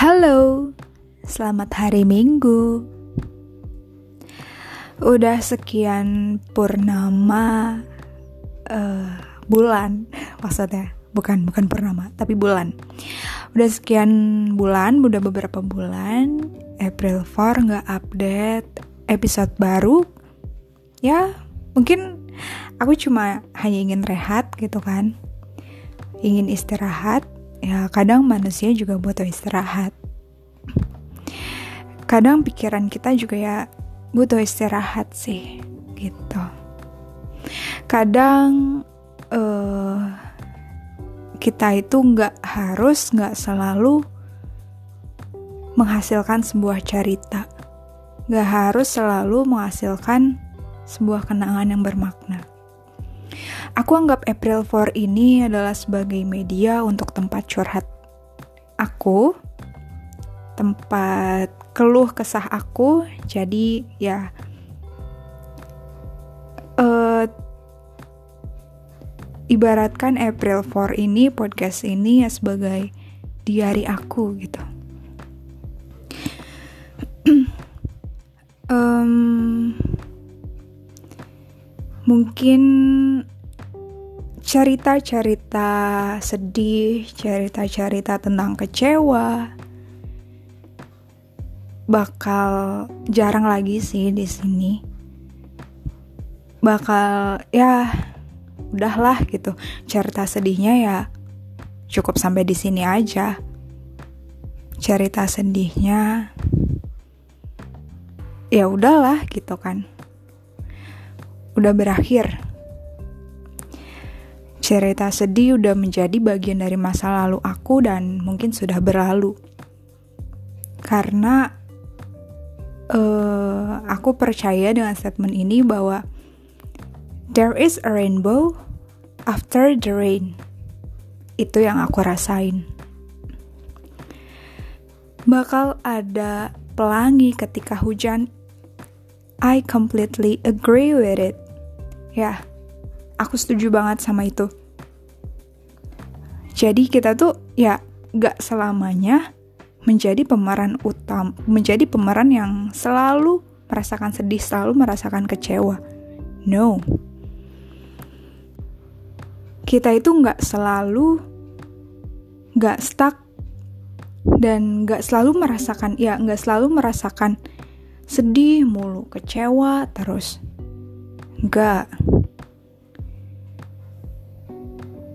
Halo, selamat hari Minggu. Udah sekian purnama uh, bulan, maksudnya bukan bukan purnama, tapi bulan. Udah sekian bulan, udah beberapa bulan. April 4 nggak update episode baru. Ya, mungkin aku cuma hanya ingin rehat gitu kan, ingin istirahat ya kadang manusia juga butuh istirahat. Kadang pikiran kita juga ya butuh istirahat sih gitu. Kadang uh, kita itu nggak harus nggak selalu menghasilkan sebuah cerita. Nggak harus selalu menghasilkan sebuah kenangan yang bermakna Aku anggap April 4 ini adalah sebagai media untuk tempat curhat aku, tempat keluh kesah aku. Jadi ya uh, ibaratkan April 4 ini podcast ini ya sebagai diary aku gitu. mungkin cerita-cerita sedih, cerita-cerita tentang kecewa bakal jarang lagi sih di sini. Bakal ya udahlah gitu. Cerita sedihnya ya cukup sampai di sini aja. Cerita sedihnya ya udahlah gitu kan. Udah berakhir Cerita sedih udah menjadi bagian dari masa lalu aku dan mungkin sudah berlalu. Karena uh, aku percaya dengan statement ini bahwa there is a rainbow after the rain. Itu yang aku rasain. Bakal ada pelangi ketika hujan. I completely agree with it. Ya, aku setuju banget sama itu. Jadi kita tuh ya gak selamanya menjadi pemeran utama, menjadi pemeran yang selalu merasakan sedih, selalu merasakan kecewa. No. Kita itu gak selalu gak stuck dan gak selalu merasakan ya gak selalu merasakan sedih mulu kecewa terus gak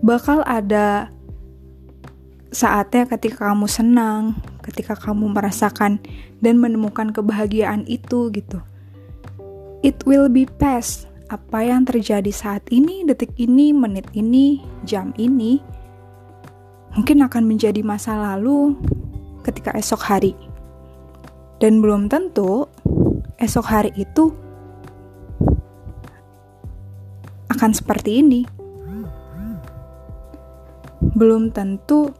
bakal ada saatnya ketika kamu senang, ketika kamu merasakan dan menemukan kebahagiaan itu gitu. It will be past. Apa yang terjadi saat ini, detik ini, menit ini, jam ini mungkin akan menjadi masa lalu ketika esok hari. Dan belum tentu esok hari itu akan seperti ini. Belum tentu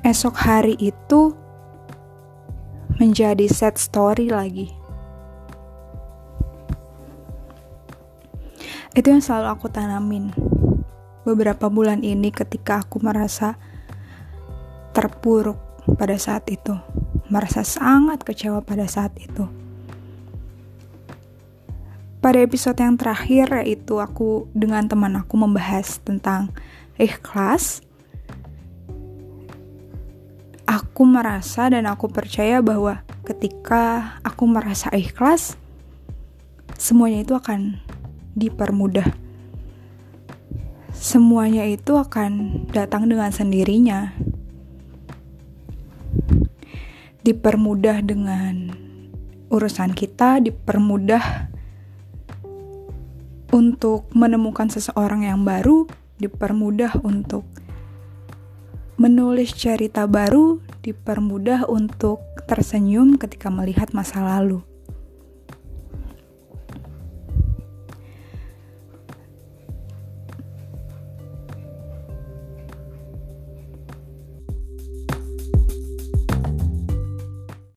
esok hari itu menjadi sad story lagi. Itu yang selalu aku tanamin beberapa bulan ini ketika aku merasa terpuruk pada saat itu, merasa sangat kecewa pada saat itu. Pada episode yang terakhir yaitu aku dengan teman aku membahas tentang ikhlas aku merasa dan aku percaya bahwa ketika aku merasa ikhlas, semuanya itu akan dipermudah. Semuanya itu akan datang dengan sendirinya. Dipermudah dengan urusan kita, dipermudah untuk menemukan seseorang yang baru, dipermudah untuk Menulis cerita baru dipermudah untuk tersenyum ketika melihat masa lalu.